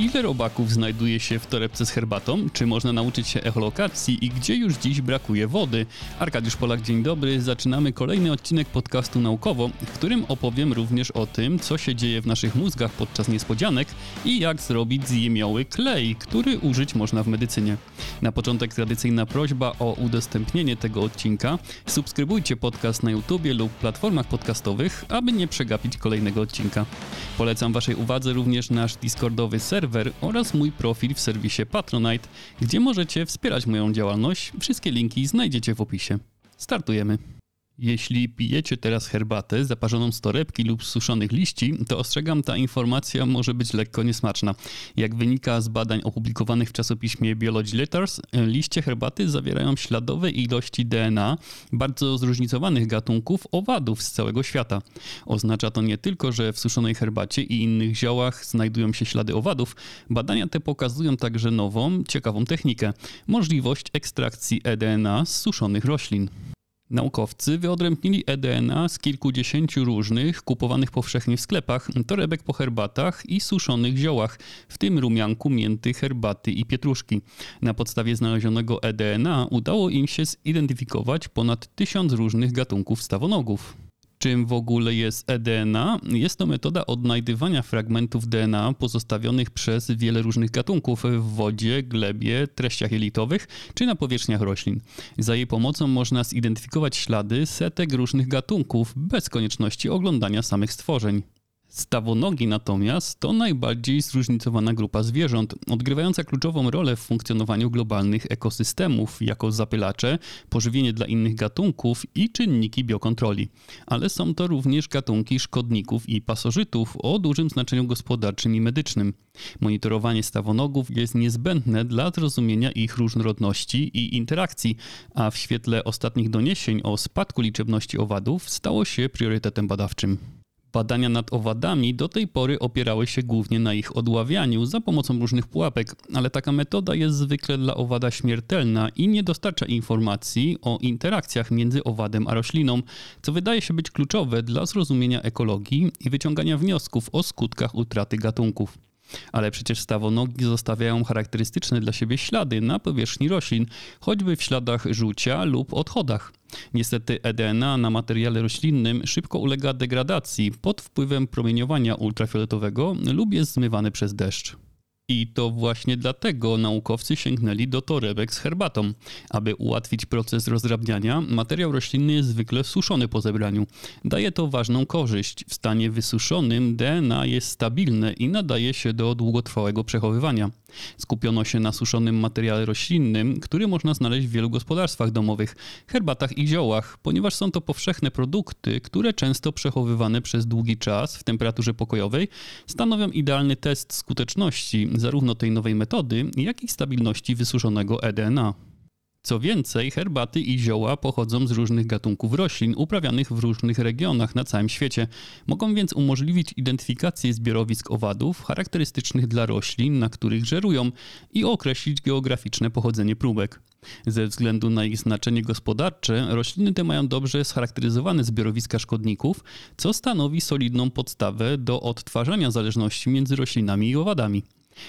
ile robaków znajduje się w torebce z herbatą? Czy można nauczyć się echolokacji i gdzie już dziś brakuje wody? Arkadiusz Polak, dzień dobry. Zaczynamy kolejny odcinek podcastu Naukowo, w którym opowiem również o tym, co się dzieje w naszych mózgach podczas niespodzianek i jak zrobić z jemioły klej, który użyć można w medycynie. Na początek tradycyjna prośba o udostępnienie tego odcinka. Subskrybujcie podcast na YouTubie lub platformach podcastowych, aby nie przegapić kolejnego odcinka. Polecam Waszej uwadze również nasz Discordowy serwer oraz mój profil w serwisie Patronite, gdzie możecie wspierać moją działalność. Wszystkie linki znajdziecie w opisie. Startujemy. Jeśli pijecie teraz herbatę zaparzoną z torebki lub suszonych liści, to ostrzegam, ta informacja może być lekko niesmaczna. Jak wynika z badań opublikowanych w czasopiśmie Biology Letters, liście herbaty zawierają śladowe ilości DNA bardzo zróżnicowanych gatunków owadów z całego świata. Oznacza to nie tylko, że w suszonej herbacie i innych ziołach znajdują się ślady owadów, badania te pokazują także nową, ciekawą technikę możliwość ekstrakcji eDNA z suszonych roślin. Naukowcy wyodrębnili eDNA z kilkudziesięciu różnych, kupowanych powszechnie w sklepach, torebek po herbatach i suszonych ziołach, w tym rumianku, mięty, herbaty i pietruszki. Na podstawie znalezionego eDNA udało im się zidentyfikować ponad tysiąc różnych gatunków stawonogów czym w ogóle jest eDNA. Jest to metoda odnajdywania fragmentów DNA pozostawionych przez wiele różnych gatunków w wodzie, glebie, treściach jelitowych czy na powierzchniach roślin. Za jej pomocą można zidentyfikować ślady setek różnych gatunków bez konieczności oglądania samych stworzeń. Stawonogi natomiast to najbardziej zróżnicowana grupa zwierząt, odgrywająca kluczową rolę w funkcjonowaniu globalnych ekosystemów jako zapylacze, pożywienie dla innych gatunków i czynniki biokontroli. Ale są to również gatunki szkodników i pasożytów o dużym znaczeniu gospodarczym i medycznym. Monitorowanie stawonogów jest niezbędne dla zrozumienia ich różnorodności i interakcji, a w świetle ostatnich doniesień o spadku liczebności owadów stało się priorytetem badawczym. Badania nad owadami do tej pory opierały się głównie na ich odławianiu za pomocą różnych pułapek, ale taka metoda jest zwykle dla owada śmiertelna i nie dostarcza informacji o interakcjach między owadem a rośliną, co wydaje się być kluczowe dla zrozumienia ekologii i wyciągania wniosków o skutkach utraty gatunków. Ale przecież stawonogi zostawiają charakterystyczne dla siebie ślady na powierzchni roślin, choćby w śladach rzucia lub odchodach. Niestety eDNA na materiale roślinnym szybko ulega degradacji pod wpływem promieniowania ultrafioletowego lub jest zmywany przez deszcz. I to właśnie dlatego naukowcy sięgnęli do torebek z herbatą. Aby ułatwić proces rozdrabniania, materiał roślinny jest zwykle suszony po zebraniu. Daje to ważną korzyść. W stanie wysuszonym DNA jest stabilne i nadaje się do długotrwałego przechowywania. Skupiono się na suszonym materiale roślinnym, który można znaleźć w wielu gospodarstwach domowych, herbatach i ziołach, ponieważ są to powszechne produkty, które często przechowywane przez długi czas w temperaturze pokojowej stanowią idealny test skuteczności zarówno tej nowej metody, jak i stabilności wysuszonego eDNA. Co więcej, herbaty i zioła pochodzą z różnych gatunków roślin uprawianych w różnych regionach na całym świecie. Mogą więc umożliwić identyfikację zbiorowisk owadów charakterystycznych dla roślin, na których żerują i określić geograficzne pochodzenie próbek. Ze względu na ich znaczenie gospodarcze, rośliny te mają dobrze scharakteryzowane zbiorowiska szkodników, co stanowi solidną podstawę do odtwarzania zależności między roślinami i owadami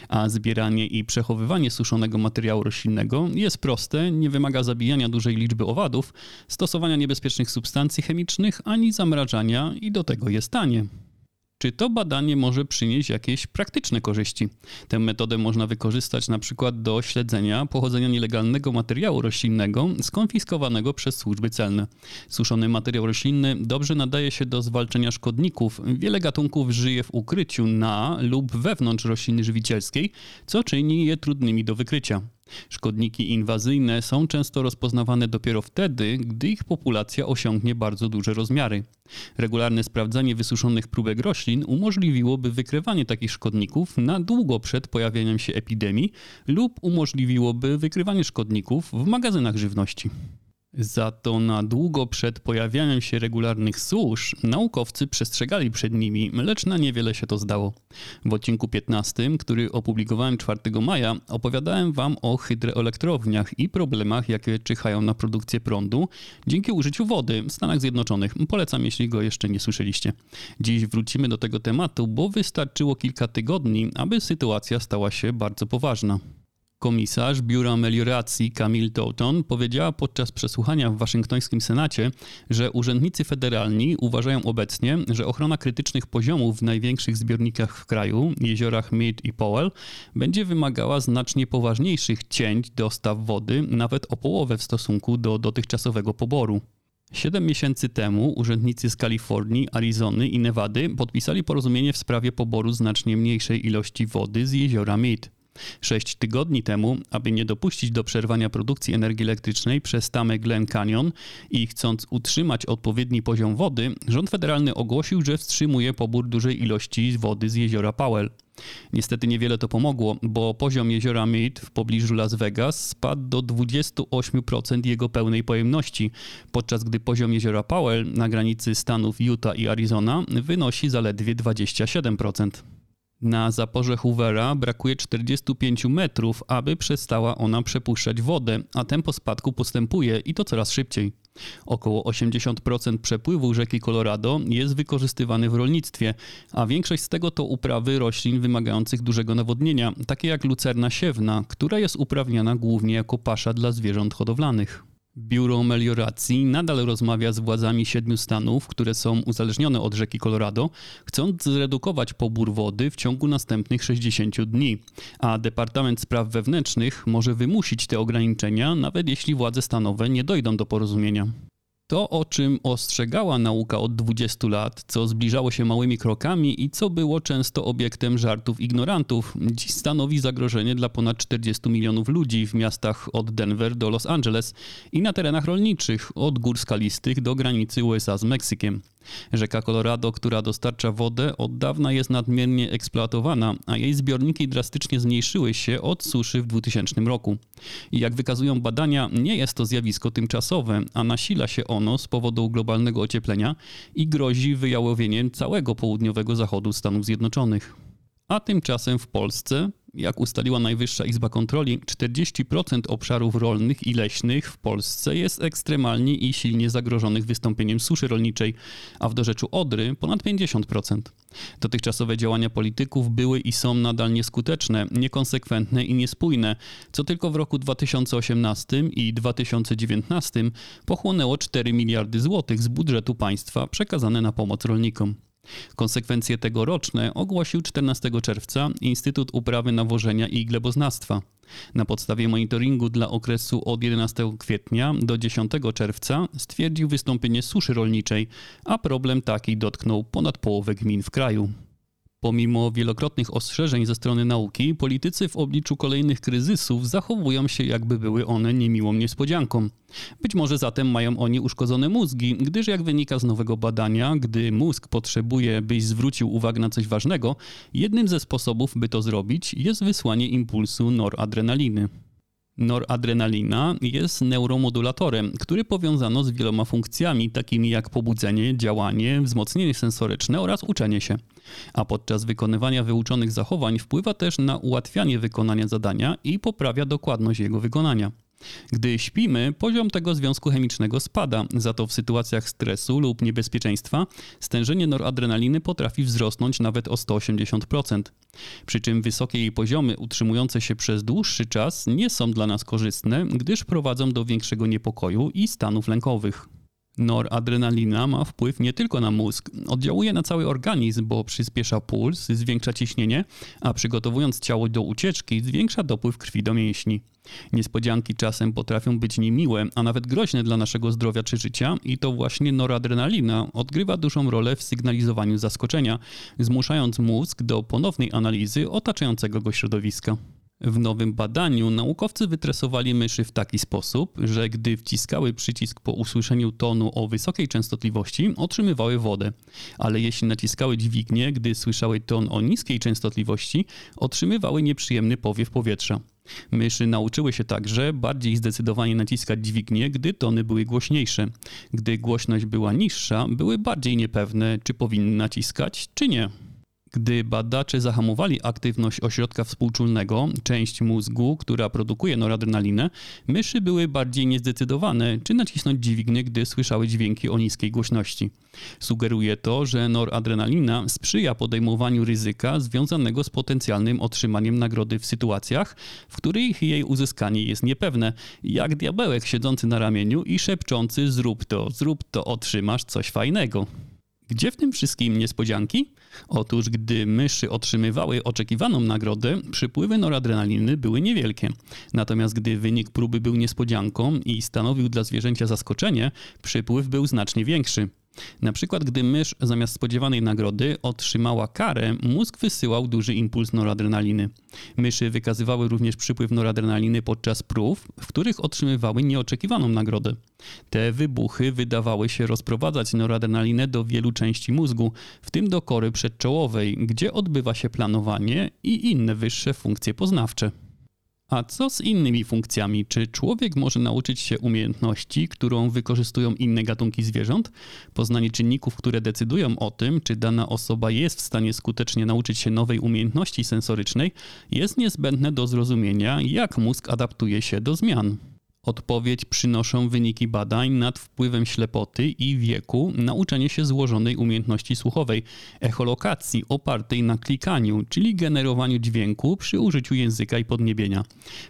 a zbieranie i przechowywanie suszonego materiału roślinnego jest proste, nie wymaga zabijania dużej liczby owadów, stosowania niebezpiecznych substancji chemicznych ani zamrażania i do tego jest tanie. Czy to badanie może przynieść jakieś praktyczne korzyści? Tę metodę można wykorzystać na przykład do śledzenia pochodzenia nielegalnego materiału roślinnego skonfiskowanego przez służby celne. Suszony materiał roślinny dobrze nadaje się do zwalczenia szkodników. Wiele gatunków żyje w ukryciu na lub wewnątrz rośliny żywicielskiej, co czyni je trudnymi do wykrycia. Szkodniki inwazyjne są często rozpoznawane dopiero wtedy, gdy ich populacja osiągnie bardzo duże rozmiary. Regularne sprawdzanie wysuszonych próbek roślin umożliwiłoby wykrywanie takich szkodników na długo przed pojawieniem się epidemii lub umożliwiłoby wykrywanie szkodników w magazynach żywności. Za to na długo przed pojawianiem się regularnych susz naukowcy przestrzegali przed nimi, lecz na niewiele się to zdało. W odcinku 15, który opublikowałem 4 maja, opowiadałem Wam o hydroelektrowniach i problemach, jakie czyhają na produkcję prądu dzięki użyciu wody w Stanach Zjednoczonych. Polecam, jeśli go jeszcze nie słyszeliście. Dziś wrócimy do tego tematu, bo wystarczyło kilka tygodni, aby sytuacja stała się bardzo poważna. Komisarz Biura Melioracji Camille Doughton powiedziała podczas przesłuchania w waszyngtońskim Senacie, że urzędnicy federalni uważają obecnie, że ochrona krytycznych poziomów w największych zbiornikach w kraju, jeziorach Mead i Powell, będzie wymagała znacznie poważniejszych cięć dostaw wody, nawet o połowę w stosunku do dotychczasowego poboru. Siedem miesięcy temu urzędnicy z Kalifornii, Arizony i Nevady podpisali porozumienie w sprawie poboru znacznie mniejszej ilości wody z jeziora Mead. Sześć tygodni temu, aby nie dopuścić do przerwania produkcji energii elektrycznej przez tamę Glen Canyon i chcąc utrzymać odpowiedni poziom wody, rząd federalny ogłosił, że wstrzymuje pobór dużej ilości wody z jeziora Powell. Niestety niewiele to pomogło, bo poziom jeziora Mead w pobliżu Las Vegas spadł do 28% jego pełnej pojemności, podczas gdy poziom jeziora Powell na granicy stanów Utah i Arizona wynosi zaledwie 27%. Na zaporze Hoovera brakuje 45 metrów, aby przestała ona przepuszczać wodę, a tempo spadku postępuje i to coraz szybciej. Około 80% przepływu rzeki Colorado jest wykorzystywany w rolnictwie, a większość z tego to uprawy roślin wymagających dużego nawodnienia, takie jak lucerna siewna, która jest uprawniana głównie jako pasza dla zwierząt hodowlanych. Biuro Melioracji nadal rozmawia z władzami siedmiu stanów, które są uzależnione od rzeki Colorado, chcąc zredukować pobór wody w ciągu następnych 60 dni, a Departament Spraw Wewnętrznych może wymusić te ograniczenia, nawet jeśli władze stanowe nie dojdą do porozumienia. To, o czym ostrzegała nauka od 20 lat, co zbliżało się małymi krokami i co było często obiektem żartów ignorantów, dziś stanowi zagrożenie dla ponad 40 milionów ludzi w miastach od Denver do Los Angeles i na terenach rolniczych od gór skalistych do granicy USA z Meksykiem. Rzeka Colorado, która dostarcza wodę, od dawna jest nadmiernie eksploatowana, a jej zbiorniki drastycznie zmniejszyły się od suszy w 2000 roku. I jak wykazują badania, nie jest to zjawisko tymczasowe, a nasila się ono z powodu globalnego ocieplenia i grozi wyjałowieniem całego południowego zachodu Stanów Zjednoczonych. A tymczasem w Polsce jak ustaliła Najwyższa Izba Kontroli, 40% obszarów rolnych i leśnych w Polsce jest ekstremalnie i silnie zagrożonych wystąpieniem suszy rolniczej, a w dorzeczu Odry ponad 50%. Dotychczasowe działania polityków były i są nadal nieskuteczne, niekonsekwentne i niespójne, co tylko w roku 2018 i 2019 pochłonęło 4 miliardy złotych z budżetu państwa przekazane na pomoc rolnikom. Konsekwencje tegoroczne ogłosił 14 czerwca Instytut Uprawy Nawożenia i Gleboznawstwa. Na podstawie monitoringu dla okresu od 11 kwietnia do 10 czerwca stwierdził wystąpienie suszy rolniczej, a problem taki dotknął ponad połowę gmin w kraju. Pomimo wielokrotnych ostrzeżeń ze strony nauki, politycy w obliczu kolejnych kryzysów zachowują się, jakby były one niemiłą niespodzianką. Być może zatem mają oni uszkodzone mózgi, gdyż jak wynika z nowego badania, gdy mózg potrzebuje, byś zwrócił uwagę na coś ważnego, jednym ze sposobów, by to zrobić, jest wysłanie impulsu noradrenaliny. Noradrenalina jest neuromodulatorem, który powiązano z wieloma funkcjami, takimi jak pobudzenie, działanie, wzmocnienie sensoryczne oraz uczenie się. A podczas wykonywania wyuczonych zachowań wpływa też na ułatwianie wykonania zadania i poprawia dokładność jego wykonania. Gdy śpimy, poziom tego związku chemicznego spada, za to w sytuacjach stresu lub niebezpieczeństwa stężenie noradrenaliny potrafi wzrosnąć nawet o 180%. Przy czym wysokie jej poziomy utrzymujące się przez dłuższy czas nie są dla nas korzystne, gdyż prowadzą do większego niepokoju i stanów lękowych. Noradrenalina ma wpływ nie tylko na mózg, oddziałuje na cały organizm, bo przyspiesza puls, zwiększa ciśnienie, a przygotowując ciało do ucieczki, zwiększa dopływ krwi do mięśni. Niespodzianki czasem potrafią być niemiłe, a nawet groźne dla naszego zdrowia czy życia i to właśnie noradrenalina odgrywa dużą rolę w sygnalizowaniu zaskoczenia, zmuszając mózg do ponownej analizy otaczającego go środowiska. W nowym badaniu naukowcy wytresowali myszy w taki sposób, że gdy wciskały przycisk po usłyszeniu tonu o wysokiej częstotliwości, otrzymywały wodę, ale jeśli naciskały dźwignię, gdy słyszały ton o niskiej częstotliwości, otrzymywały nieprzyjemny powiew powietrza. Myszy nauczyły się także bardziej zdecydowanie naciskać dźwignie, gdy tony były głośniejsze. Gdy głośność była niższa, były bardziej niepewne, czy powinny naciskać, czy nie. Gdy badacze zahamowali aktywność ośrodka współczulnego, część mózgu, która produkuje noradrenalinę, myszy były bardziej niezdecydowane, czy nacisnąć dźwignię, gdy słyszały dźwięki o niskiej głośności. Sugeruje to, że noradrenalina sprzyja podejmowaniu ryzyka związanego z potencjalnym otrzymaniem nagrody w sytuacjach, w których jej uzyskanie jest niepewne, jak diabełek siedzący na ramieniu i szepczący zrób to, zrób to, otrzymasz coś fajnego. Gdzie w tym wszystkim niespodzianki? Otóż, gdy myszy otrzymywały oczekiwaną nagrodę, przypływy noradrenaliny były niewielkie. Natomiast gdy wynik próby był niespodzianką i stanowił dla zwierzęcia zaskoczenie, przypływ był znacznie większy. Na przykład, gdy mysz zamiast spodziewanej nagrody otrzymała karę, mózg wysyłał duży impuls noradrenaliny. Myszy wykazywały również przypływ noradrenaliny podczas prób, w których otrzymywały nieoczekiwaną nagrodę. Te wybuchy wydawały się rozprowadzać noradrenalinę do wielu części mózgu, w tym do kory przedczołowej, gdzie odbywa się planowanie i inne wyższe funkcje poznawcze. A co z innymi funkcjami? Czy człowiek może nauczyć się umiejętności, którą wykorzystują inne gatunki zwierząt? Poznanie czynników, które decydują o tym, czy dana osoba jest w stanie skutecznie nauczyć się nowej umiejętności sensorycznej, jest niezbędne do zrozumienia, jak mózg adaptuje się do zmian. Odpowiedź przynoszą wyniki badań nad wpływem ślepoty i wieku na uczenie się złożonej umiejętności słuchowej, echolokacji opartej na klikaniu, czyli generowaniu dźwięku przy użyciu języka i podniebienia.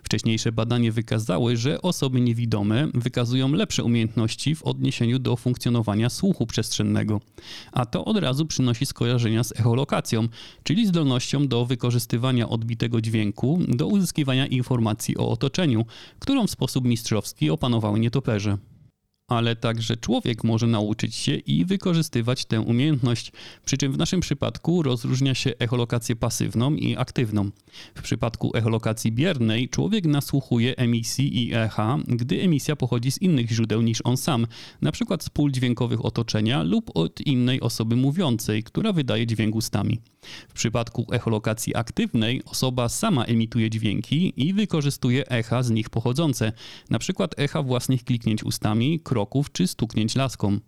Wcześniejsze badania wykazały, że osoby niewidome wykazują lepsze umiejętności w odniesieniu do funkcjonowania słuchu przestrzennego. A to od razu przynosi skojarzenia z echolokacją, czyli zdolnością do wykorzystywania odbitego dźwięku do uzyskiwania informacji o otoczeniu, którą w sposób mistrzowski opanowały nietoperze ale także człowiek może nauczyć się i wykorzystywać tę umiejętność, przy czym w naszym przypadku rozróżnia się echolokację pasywną i aktywną. W przypadku echolokacji biernej człowiek nasłuchuje emisji i echa, gdy emisja pochodzi z innych źródeł niż on sam, np. z pól dźwiękowych otoczenia lub od innej osoby mówiącej, która wydaje dźwięk ustami. W przypadku echolokacji aktywnej osoba sama emituje dźwięki i wykorzystuje echa z nich pochodzące, np. echa własnych kliknięć ustami, kroków czy stuknięć laską.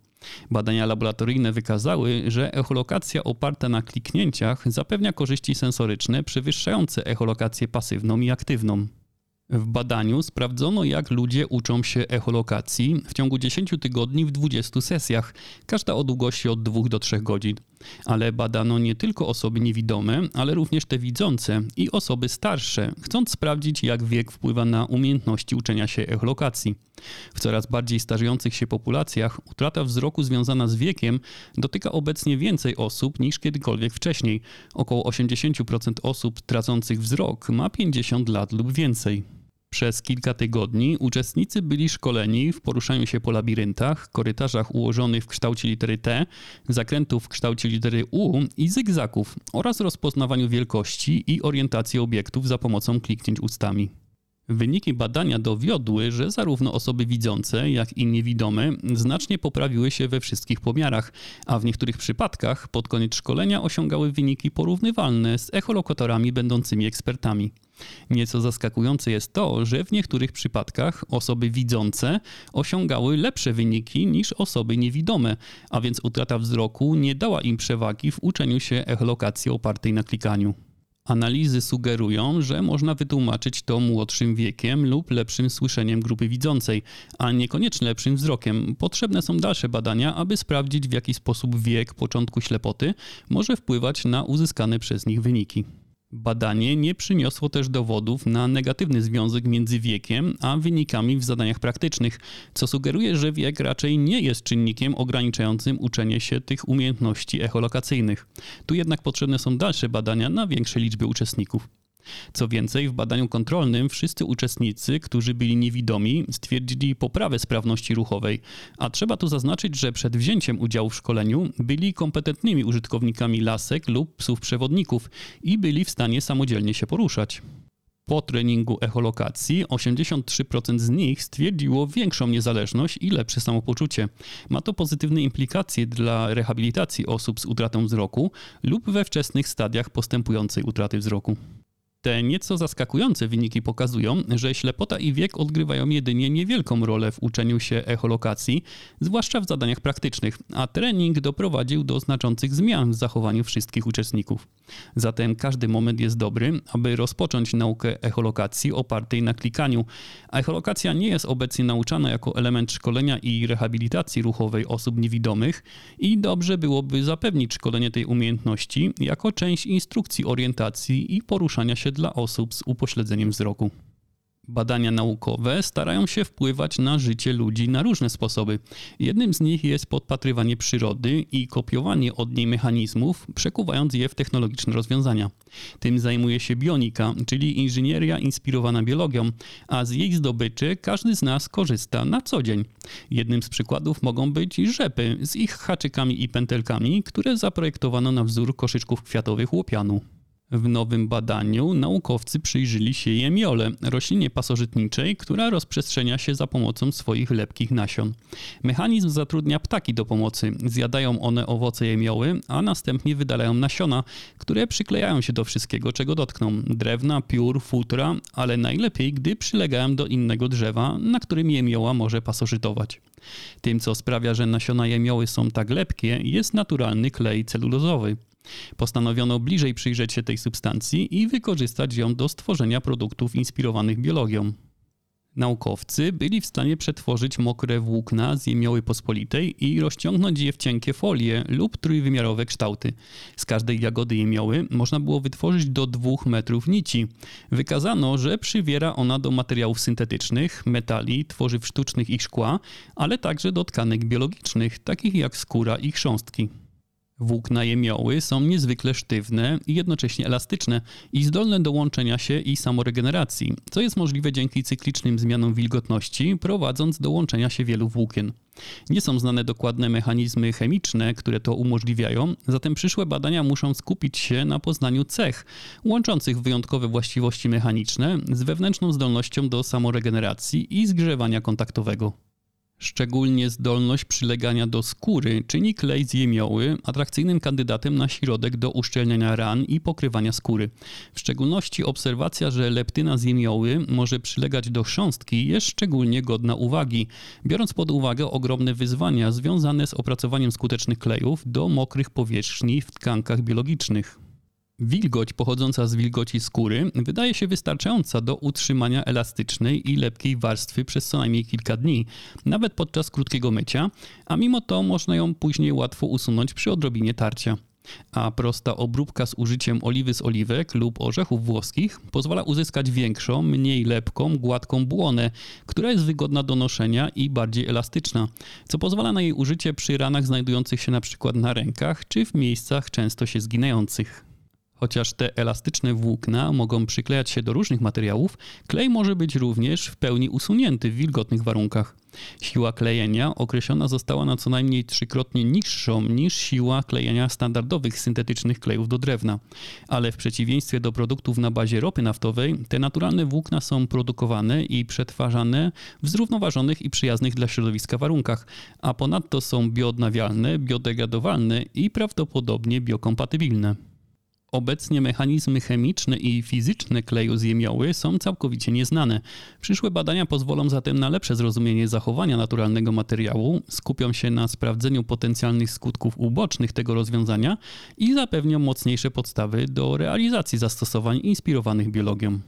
Badania laboratoryjne wykazały, że echolokacja oparta na kliknięciach zapewnia korzyści sensoryczne przewyższające echolokację pasywną i aktywną. W badaniu sprawdzono, jak ludzie uczą się echolokacji w ciągu 10 tygodni w 20 sesjach, każda o długości od 2 do 3 godzin. Ale badano nie tylko osoby niewidome, ale również te widzące i osoby starsze, chcąc sprawdzić, jak wiek wpływa na umiejętności uczenia się echolokacji. W coraz bardziej starzejących się populacjach utrata wzroku związana z wiekiem dotyka obecnie więcej osób niż kiedykolwiek wcześniej. Około 80% osób tracących wzrok ma 50 lat lub więcej. Przez kilka tygodni uczestnicy byli szkoleni w poruszaniu się po labiryntach, korytarzach ułożonych w kształcie litery T, zakrętów w kształcie litery U i zygzaków oraz rozpoznawaniu wielkości i orientacji obiektów za pomocą kliknięć ustami. Wyniki badania dowiodły, że zarówno osoby widzące, jak i niewidome znacznie poprawiły się we wszystkich pomiarach, a w niektórych przypadkach pod koniec szkolenia osiągały wyniki porównywalne z echolokatorami będącymi ekspertami. Nieco zaskakujące jest to, że w niektórych przypadkach osoby widzące osiągały lepsze wyniki niż osoby niewidome, a więc utrata wzroku nie dała im przewagi w uczeniu się echolokacji opartej na klikaniu. Analizy sugerują, że można wytłumaczyć to młodszym wiekiem lub lepszym słyszeniem grupy widzącej, a niekoniecznie lepszym wzrokiem. Potrzebne są dalsze badania, aby sprawdzić, w jaki sposób wiek początku ślepoty może wpływać na uzyskane przez nich wyniki. Badanie nie przyniosło też dowodów na negatywny związek między wiekiem a wynikami w zadaniach praktycznych, co sugeruje, że wiek raczej nie jest czynnikiem ograniczającym uczenie się tych umiejętności echolokacyjnych. Tu jednak potrzebne są dalsze badania na większej liczbie uczestników. Co więcej, w badaniu kontrolnym wszyscy uczestnicy, którzy byli niewidomi, stwierdzili poprawę sprawności ruchowej, a trzeba tu zaznaczyć, że przed wzięciem udziału w szkoleniu byli kompetentnymi użytkownikami lasek lub psów przewodników i byli w stanie samodzielnie się poruszać. Po treningu echolokacji 83% z nich stwierdziło większą niezależność i lepsze samopoczucie. Ma to pozytywne implikacje dla rehabilitacji osób z utratą wzroku lub we wczesnych stadiach postępującej utraty wzroku. Te nieco zaskakujące wyniki pokazują, że ślepota i wiek odgrywają jedynie niewielką rolę w uczeniu się echolokacji, zwłaszcza w zadaniach praktycznych, a trening doprowadził do znaczących zmian w zachowaniu wszystkich uczestników. Zatem każdy moment jest dobry, aby rozpocząć naukę echolokacji opartej na klikaniu. Echolokacja nie jest obecnie nauczana jako element szkolenia i rehabilitacji ruchowej osób niewidomych i dobrze byłoby zapewnić szkolenie tej umiejętności jako część instrukcji orientacji i poruszania się dla osób z upośledzeniem wzroku. Badania naukowe starają się wpływać na życie ludzi na różne sposoby. Jednym z nich jest podpatrywanie przyrody i kopiowanie od niej mechanizmów, przekuwając je w technologiczne rozwiązania. Tym zajmuje się bionika, czyli inżynieria inspirowana biologią, a z jej zdobyczy każdy z nas korzysta na co dzień. Jednym z przykładów mogą być rzepy z ich haczykami i pętelkami, które zaprojektowano na wzór koszyczków kwiatowych łopianu. W nowym badaniu naukowcy przyjrzyli się jemiole, roślinie pasożytniczej, która rozprzestrzenia się za pomocą swoich lepkich nasion. Mechanizm zatrudnia ptaki do pomocy. Zjadają one owoce jemioły, a następnie wydalają nasiona, które przyklejają się do wszystkiego, czego dotkną. Drewna, piór, futra, ale najlepiej, gdy przylegają do innego drzewa, na którym jemioła może pasożytować. Tym, co sprawia, że nasiona jemioły są tak lepkie, jest naturalny klej celulozowy. Postanowiono bliżej przyjrzeć się tej substancji i wykorzystać ją do stworzenia produktów inspirowanych biologią. Naukowcy byli w stanie przetworzyć mokre włókna z jemioły pospolitej i rozciągnąć je w cienkie folie lub trójwymiarowe kształty. Z każdej jagody jemioły można było wytworzyć do 2 metrów nici. Wykazano, że przywiera ona do materiałów syntetycznych, metali, tworzyw sztucznych i szkła, ale także do tkanek biologicznych, takich jak skóra i chrząstki. Włókna jemioły są niezwykle sztywne i jednocześnie elastyczne i zdolne do łączenia się i samoregeneracji, co jest możliwe dzięki cyklicznym zmianom wilgotności, prowadząc do łączenia się wielu włókien. Nie są znane dokładne mechanizmy chemiczne, które to umożliwiają, zatem przyszłe badania muszą skupić się na poznaniu cech łączących wyjątkowe właściwości mechaniczne z wewnętrzną zdolnością do samoregeneracji i zgrzewania kontaktowego. Szczególnie zdolność przylegania do skóry czyni klej z jemioły atrakcyjnym kandydatem na środek do uszczelniania ran i pokrywania skóry. W szczególności obserwacja, że leptyna z jemioły może przylegać do chrząstki jest szczególnie godna uwagi, biorąc pod uwagę ogromne wyzwania związane z opracowaniem skutecznych klejów do mokrych powierzchni w tkankach biologicznych. Wilgoć pochodząca z wilgoci skóry wydaje się wystarczająca do utrzymania elastycznej i lepkiej warstwy przez co najmniej kilka dni, nawet podczas krótkiego mycia, a mimo to można ją później łatwo usunąć przy odrobinie tarcia. A prosta obróbka z użyciem oliwy z oliwek lub orzechów włoskich pozwala uzyskać większą, mniej lepką, gładką błonę, która jest wygodna do noszenia i bardziej elastyczna, co pozwala na jej użycie przy ranach znajdujących się np. na rękach czy w miejscach często się zginających. Chociaż te elastyczne włókna mogą przyklejać się do różnych materiałów, klej może być również w pełni usunięty w wilgotnych warunkach. Siła klejenia określona została na co najmniej trzykrotnie niższą niż siła klejenia standardowych syntetycznych klejów do drewna. Ale w przeciwieństwie do produktów na bazie ropy naftowej, te naturalne włókna są produkowane i przetwarzane w zrównoważonych i przyjaznych dla środowiska warunkach, a ponadto są bioodnawialne, biodegradowalne i prawdopodobnie biokompatybilne. Obecnie mechanizmy chemiczne i fizyczne kleju z jemioły są całkowicie nieznane. Przyszłe badania pozwolą zatem na lepsze zrozumienie zachowania naturalnego materiału, skupią się na sprawdzeniu potencjalnych skutków ubocznych tego rozwiązania i zapewnią mocniejsze podstawy do realizacji zastosowań inspirowanych biologią.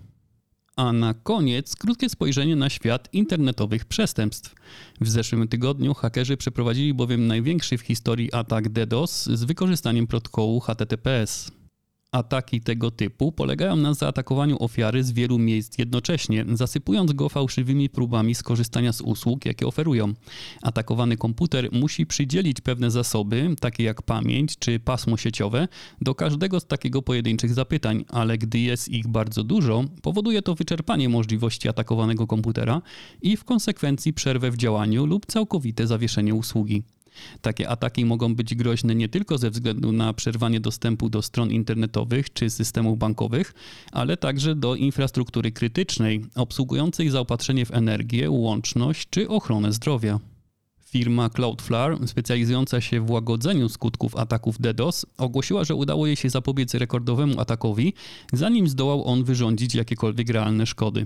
A na koniec krótkie spojrzenie na świat internetowych przestępstw. W zeszłym tygodniu hakerzy przeprowadzili bowiem największy w historii atak DDoS z wykorzystaniem protokołu HTTPS. Ataki tego typu polegają na zaatakowaniu ofiary z wielu miejsc jednocześnie, zasypując go fałszywymi próbami skorzystania z usług, jakie oferują. Atakowany komputer musi przydzielić pewne zasoby, takie jak pamięć czy pasmo sieciowe, do każdego z takiego pojedynczych zapytań, ale gdy jest ich bardzo dużo, powoduje to wyczerpanie możliwości atakowanego komputera i w konsekwencji przerwę w działaniu lub całkowite zawieszenie usługi. Takie ataki mogą być groźne nie tylko ze względu na przerwanie dostępu do stron internetowych czy systemów bankowych, ale także do infrastruktury krytycznej, obsługującej zaopatrzenie w energię, łączność czy ochronę zdrowia. Firma Cloudflare, specjalizująca się w łagodzeniu skutków ataków DDoS, ogłosiła, że udało jej się zapobiec rekordowemu atakowi, zanim zdołał on wyrządzić jakiekolwiek realne szkody.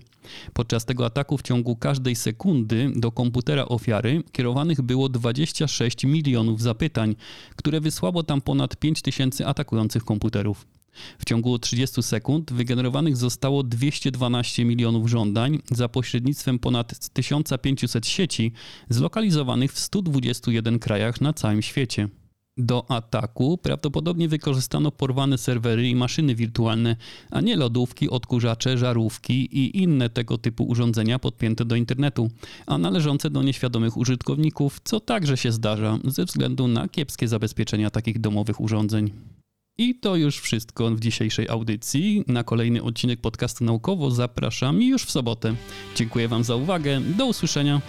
Podczas tego ataku w ciągu każdej sekundy do komputera ofiary kierowanych było 26 milionów zapytań, które wysłało tam ponad 5000 atakujących komputerów. W ciągu 30 sekund wygenerowanych zostało 212 milionów żądań za pośrednictwem ponad 1500 sieci zlokalizowanych w 121 krajach na całym świecie. Do ataku prawdopodobnie wykorzystano porwane serwery i maszyny wirtualne, a nie lodówki, odkurzacze, żarówki i inne tego typu urządzenia podpięte do internetu, a należące do nieświadomych użytkowników, co także się zdarza ze względu na kiepskie zabezpieczenia takich domowych urządzeń. I to już wszystko w dzisiejszej audycji. Na kolejny odcinek podcastu naukowo zapraszam już w sobotę. Dziękuję Wam za uwagę. Do usłyszenia.